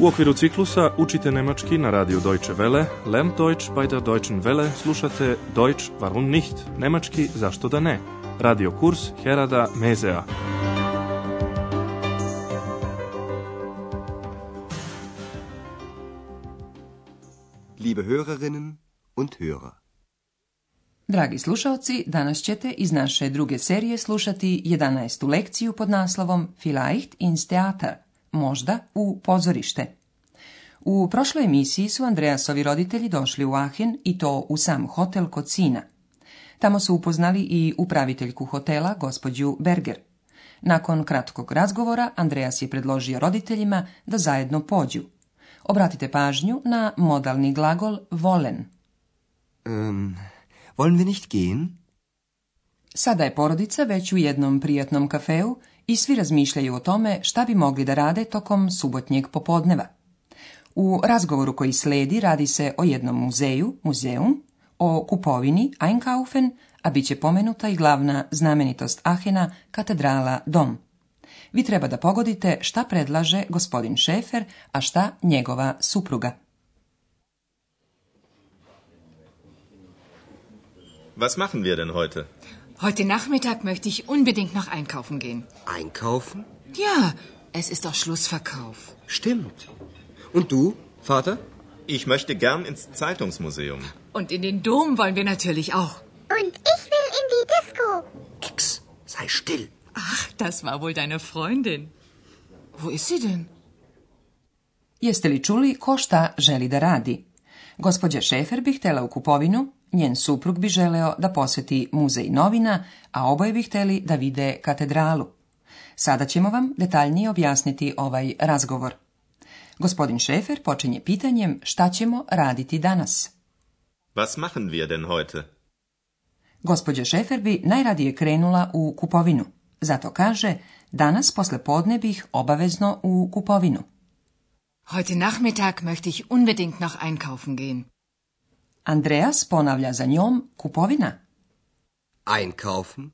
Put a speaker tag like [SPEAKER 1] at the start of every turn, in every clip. [SPEAKER 1] U okviru ciklusa učite nemački na radiju Deutsche Welle, Lern Deutsch bei der Deutschen Welle, slušate Deutsch warum nicht, nemački zašto da ne, radio kurs Herada Mezea. Liebe Hörerinnen und Hörer. Dragi slušalci, danas ćete iz naše druge serije slušati 11. lekciju pod naslovom Vielleicht ins Theater – možda u pozorište. U prošloj emisiji su Andreasovi roditelji došli u Ahen i to u sam hotel kod sina. Tamo su upoznali i upraviteljku hotela, gospođu Berger. Nakon kratkog razgovora, Andreas je predložio roditeljima da zajedno pođu. Obratite pažnju na modalni glagol volen.
[SPEAKER 2] Um, wollen wir nicht gehen?
[SPEAKER 1] Sada je porodica već u jednom prijatnom kafeu i svi razmišljaju o tome šta bi mogli da rade tokom subotnjeg popodneva. U razgovoru koji sledi radi se o jednom muzeju, muzeum, o kupovini Einkaufen, a bit će pomenuta i glavna znamenitost Ahena, katedrala Dom. Vi treba da pogodite šta predlaže gospodin Šefer, a šta njegova supruga.
[SPEAKER 3] Was machen wir denn heute?
[SPEAKER 4] Heute Nachmittag möchte ich unbedingt noch einkaufen gehen.
[SPEAKER 3] Einkaufen?
[SPEAKER 4] Ja, es ist doch Schlussverkauf.
[SPEAKER 3] Stimmt. Und du, Vater? Ich möchte gern ins Zeitungsmuseum.
[SPEAKER 4] Und in den Dom wollen wir natürlich auch.
[SPEAKER 5] Und ich will in die Disco.
[SPEAKER 3] X, sei still.
[SPEAKER 4] Ach, das war wohl deine Freundin. Wo ist sie denn?
[SPEAKER 1] Jeste li čuli ko šta želi da radi? Gospođa Šefer bi htjela u kupovinu, Njen suprug bi želeo da posjeti muzej novina, a oboje bi hteli da vide katedralu. Sada ćemo vam detaljnije objasniti ovaj razgovor. Gospodin Šefer počinje pitanjem šta ćemo raditi danas.
[SPEAKER 3] Was machen wir denn heute?
[SPEAKER 1] Gospođa Šefer bi najradije krenula u kupovinu. Zato kaže, danas posle podne bih obavezno u kupovinu.
[SPEAKER 4] Heute Nachmittag möchte ich unbedingt noch einkaufen gehen.
[SPEAKER 1] Andreas ponavlja za njom kupovina. Einkaufen.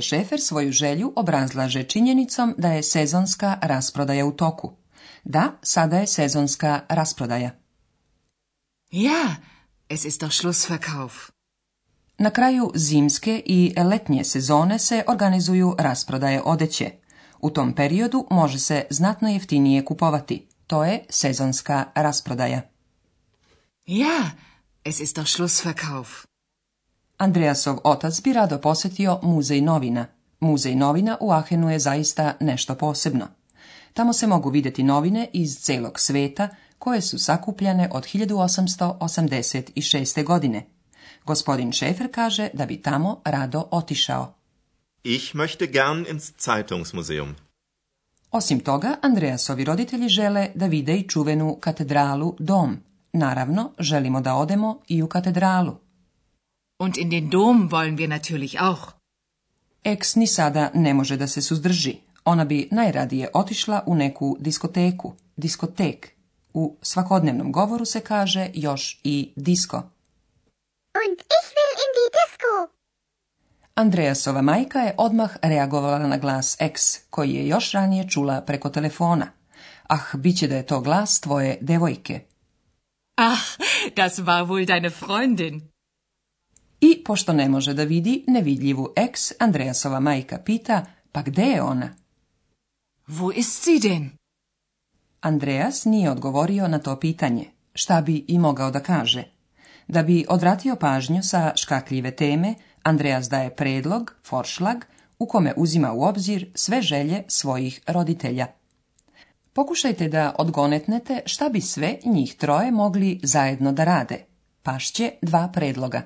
[SPEAKER 1] Šefer svoju želju obrazlaže činjenicom da je sezonska rasprodaja u toku. Da, sada je sezonska rasprodaja. Ja, es ist doch Schlussverkauf. Na kraju zimske i letnje sezone se organizuju rasprodaje odeće. U tom periodu može se znatno jeftinije kupovati. To je sezonska rasprodaja.
[SPEAKER 4] Ja, es ist doch Schlussverkauf.
[SPEAKER 1] Andreasov otac bi rado posjetio muzej novina. Muzej novina u Ahenu je zaista nešto posebno. Tamo se mogu vidjeti novine iz celog sveta koje su sakupljane od 1886. godine. Gospodin Šefer kaže da bi tamo rado otišao. Ich möchte gern ins Zeitungsmuseum. Osim toga, Andreasovi roditelji žele da vide i čuvenu katedralu Dom, Naravno, želimo da odemo i u katedralu. Und in den Dom wollen wir natürlich auch. Ex ni sada ne može da se suzdrži. Ona bi najradije otišla u neku diskoteku, diskotek. U svakodnevnom govoru se kaže još i disko. Und ich will in die Disco. Andreasova majka je odmah reagovala na glas eks, koji je još ranije čula preko telefona. Ah, bit će da je to glas tvoje devojke.
[SPEAKER 4] Ah, das war wohl deine Freundin.
[SPEAKER 1] I pošto ne može da vidi nevidljivu eks, Andreasova majka pita, pa gde je ona?
[SPEAKER 4] Wo ist
[SPEAKER 1] Andreas nije odgovorio na to pitanje, šta bi i mogao da kaže. Da bi odvratio pažnju sa škakljive teme, Andreas daje predlog, foršlag, u kome uzima u obzir sve želje svojih roditelja. Pokušajte da odgonetnete šta bi sve njih troje mogli zajedno da rade. Pašće dva predloga.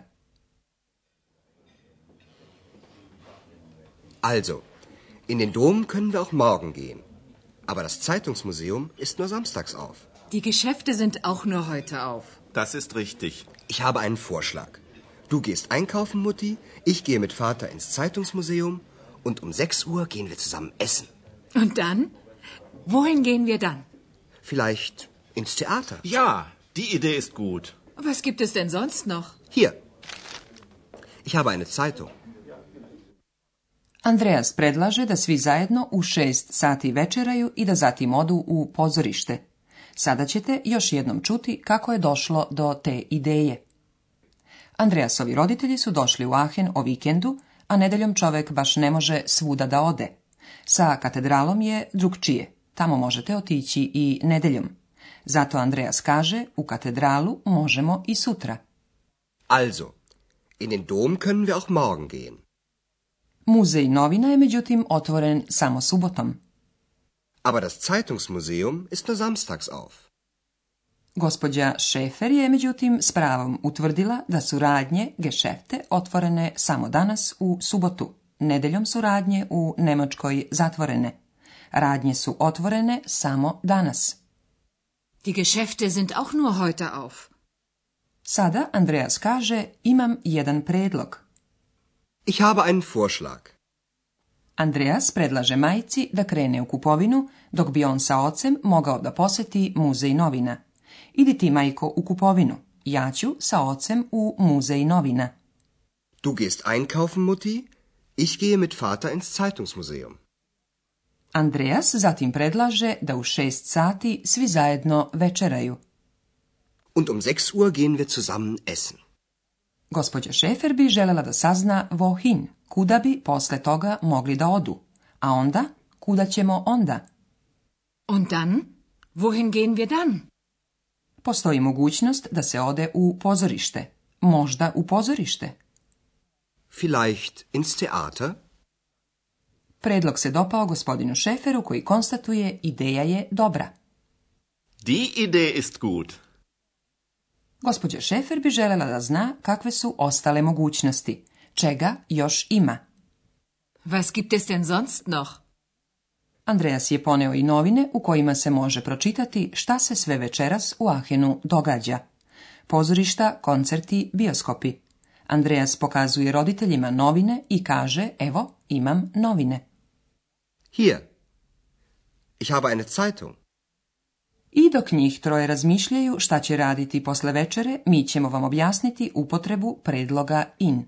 [SPEAKER 3] Also, in den Dom können wir auch morgen gehen. Aber das Zeitungsmuseum ist nur samstags auf.
[SPEAKER 4] Die Geschäfte sind auch nur heute auf.
[SPEAKER 3] Das ist richtig. Ich habe einen Vorschlag. Du gehst einkaufen, Mutti, ich gehe mit Vater ins Zeitungsmuseum und um 6 Uhr gehen wir zusammen essen.
[SPEAKER 4] Und dann? Wohin gehen wir dann?
[SPEAKER 3] Vielleicht ins Theater. Ja, die Idee ist gut.
[SPEAKER 4] Was gibt es denn sonst noch?
[SPEAKER 3] Hier. Ich habe eine Zeitung.
[SPEAKER 1] Andreas predlaže da svi zajedno u šest sati večeraju i da zatim odu u pozorište. Sada ćete još jednom čuti kako je došlo do te ideje. Andreasovi roditelji su došli u Ahen o vikendu, a nedeljom čovek baš ne može svuda da ode. Sa katedralom je čije. Tamo možete otići i nedeljom. Zato Andreas kaže, u katedralu možemo i sutra.
[SPEAKER 3] Also, in den Dom können wir auch morgen gehen. Muzej
[SPEAKER 1] novina je međutim otvoren samo subotom.
[SPEAKER 3] Aber das Zeitungsmuseum ist nur samstags auf.
[SPEAKER 1] Gospođa Šefer je međutim s pravom utvrdila da su radnje gešefte otvorene samo danas u subotu. Nedeljom su radnje u Nemačkoj zatvorene. Radnje su otvorene samo danas.
[SPEAKER 4] Die Geschäfte sind auch nur heute auf.
[SPEAKER 1] Sada Andreas kaže imam jedan predlog.
[SPEAKER 3] Ich habe einen Vorschlag.
[SPEAKER 1] Andreas predlaže majci da krene u kupovinu, dok bi on sa ocem mogao da posjeti muzej novina. Idi ti, majko, u kupovinu. Ja ću sa ocem u muzej novina.
[SPEAKER 3] Du gehst einkaufen, Mutti? Ich gehe mit Vater ins Zeitungsmuseum.
[SPEAKER 1] Andreas zatim predlaže da u šest sati svi zajedno večeraju.
[SPEAKER 3] Und um 6 Uhr gehen wir zusammen essen.
[SPEAKER 1] Gospođa Šefer bi želela da sazna vohin, kuda bi posle toga mogli da odu. A onda, kuda ćemo onda?
[SPEAKER 4] Und dann? Wohin gehen wir dann?
[SPEAKER 1] Postoji mogućnost da se ode u pozorište. Možda u pozorište.
[SPEAKER 3] Vielleicht ins Theater?
[SPEAKER 1] Predlog se dopao gospodinu Šeferu koji konstatuje ideja je dobra.
[SPEAKER 3] Die Idee ist gut.
[SPEAKER 1] Gospođa Šefer bi željela da zna kakve su ostale mogućnosti. Čega još ima?
[SPEAKER 4] Was gibt es denn sonst noch?
[SPEAKER 1] Andreas je poneo i novine u kojima se može pročitati šta se sve večeras u Ahenu događa. Pozorišta, koncerti, bioskopi. Andreas pokazuje roditeljima novine i kaže, evo, imam novine.
[SPEAKER 3] Hier. Ich habe eine Zeitung.
[SPEAKER 1] I dok njih troje razmišljaju šta će raditi posle večere, mi ćemo vam objasniti upotrebu predloga in.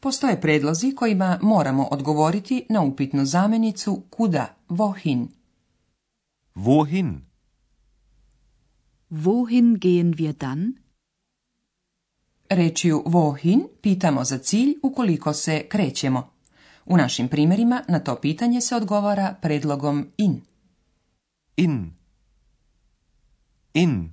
[SPEAKER 1] Postoje predlozi kojima moramo odgovoriti na upitnu zamenicu kuda, vohin,
[SPEAKER 3] Wohin?
[SPEAKER 4] Wohin gehen wir dann?
[SPEAKER 1] Rečju wohin pitamo za cilj ukoliko se krećemo. U našim primjerima na to pitanje se odgovara predlogom in.
[SPEAKER 3] In. In.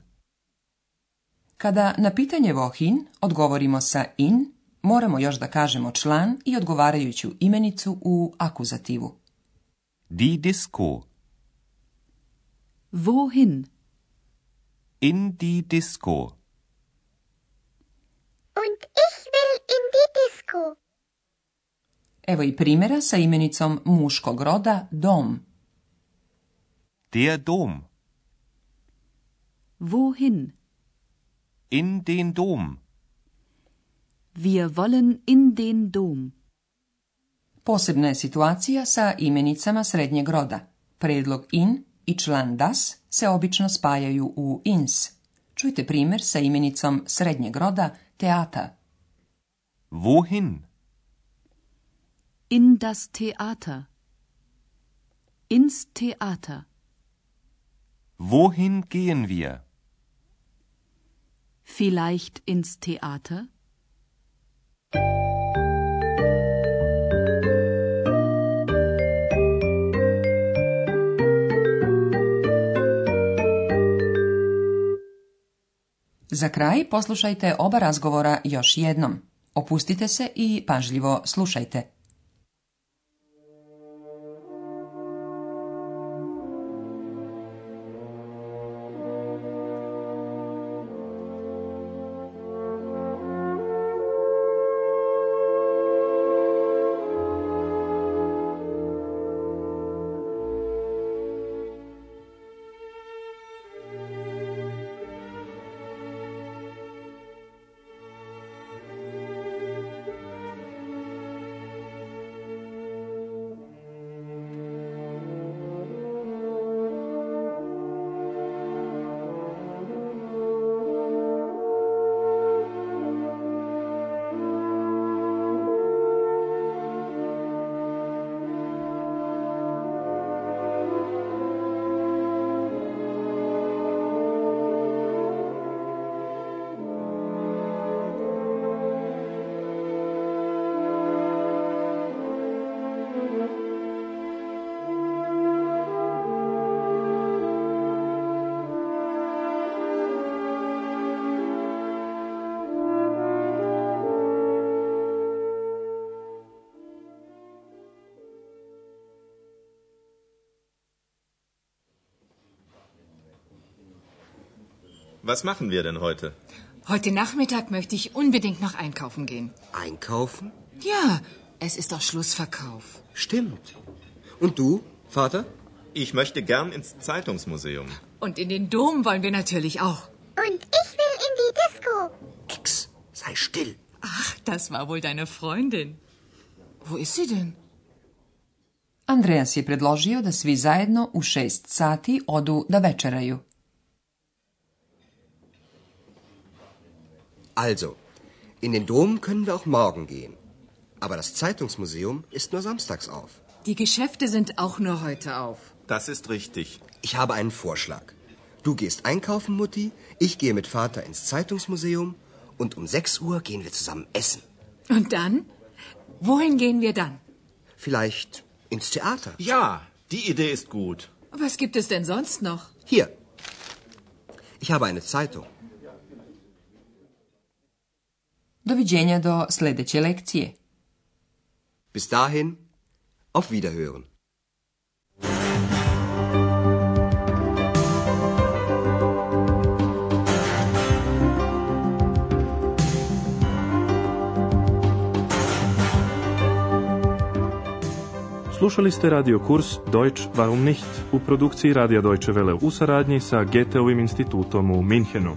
[SPEAKER 1] Kada na pitanje wohin odgovorimo sa in, moramo još da kažemo član i odgovarajuću imenicu u akuzativu.
[SPEAKER 3] Di disco.
[SPEAKER 4] Wohin?
[SPEAKER 3] In die Disco.
[SPEAKER 5] Und ich will in die Disco.
[SPEAKER 1] Evo i primjera sa imenicom muškog roda dom.
[SPEAKER 3] Der Dom.
[SPEAKER 4] Wohin?
[SPEAKER 3] In den Dom.
[SPEAKER 4] Wir wollen in den Dom.
[SPEAKER 1] Posebna je situacija sa imenicama srednjeg roda. Predlog in i član das se obično spajaju u ins. Čujte primjer sa imenicom srednjeg roda teata.
[SPEAKER 3] Wohin?
[SPEAKER 4] In das Theater. Ins Theater.
[SPEAKER 3] Wohin gehen wir?
[SPEAKER 4] Vielleicht ins Theater?
[SPEAKER 1] Za kraj poslušajte oba razgovora još jednom. Opustite se i pažljivo slušajte.
[SPEAKER 3] Was machen wir denn heute?
[SPEAKER 4] Heute Nachmittag möchte ich unbedingt noch einkaufen gehen.
[SPEAKER 3] Einkaufen?
[SPEAKER 4] Ja, es ist doch Schlussverkauf.
[SPEAKER 3] Stimmt. Und du, Vater? Ich möchte gern ins Zeitungsmuseum.
[SPEAKER 4] Und in den Dom wollen wir natürlich auch.
[SPEAKER 5] Und ich will in die Disco.
[SPEAKER 3] X, sei still.
[SPEAKER 4] Ach, das war wohl deine Freundin. Wo ist sie denn?
[SPEAKER 1] Andreas je predložio da svi zajedno u šest sati odu da večeraju.
[SPEAKER 3] Also, in den Dom können wir auch morgen gehen. Aber das Zeitungsmuseum ist nur samstags auf.
[SPEAKER 4] Die Geschäfte sind auch nur heute auf.
[SPEAKER 3] Das ist richtig. Ich habe einen Vorschlag. Du gehst einkaufen, Mutti, ich gehe mit Vater ins Zeitungsmuseum und um 6 Uhr gehen wir zusammen essen.
[SPEAKER 4] Und dann? Wohin gehen wir dann?
[SPEAKER 3] Vielleicht ins Theater. Ja, die Idee ist gut.
[SPEAKER 4] Was gibt es denn sonst noch?
[SPEAKER 3] Hier. Ich habe eine Zeitung.
[SPEAKER 1] Doviđenja do sljedeće lekcije.
[SPEAKER 3] Bis dahin, auf Wiederhören.
[SPEAKER 6] Slušali ste radio kurs Deutsch warum nicht u produkciji Radija Deutsche Welle u saradnji sa Goetheovim institutom u Minhenu.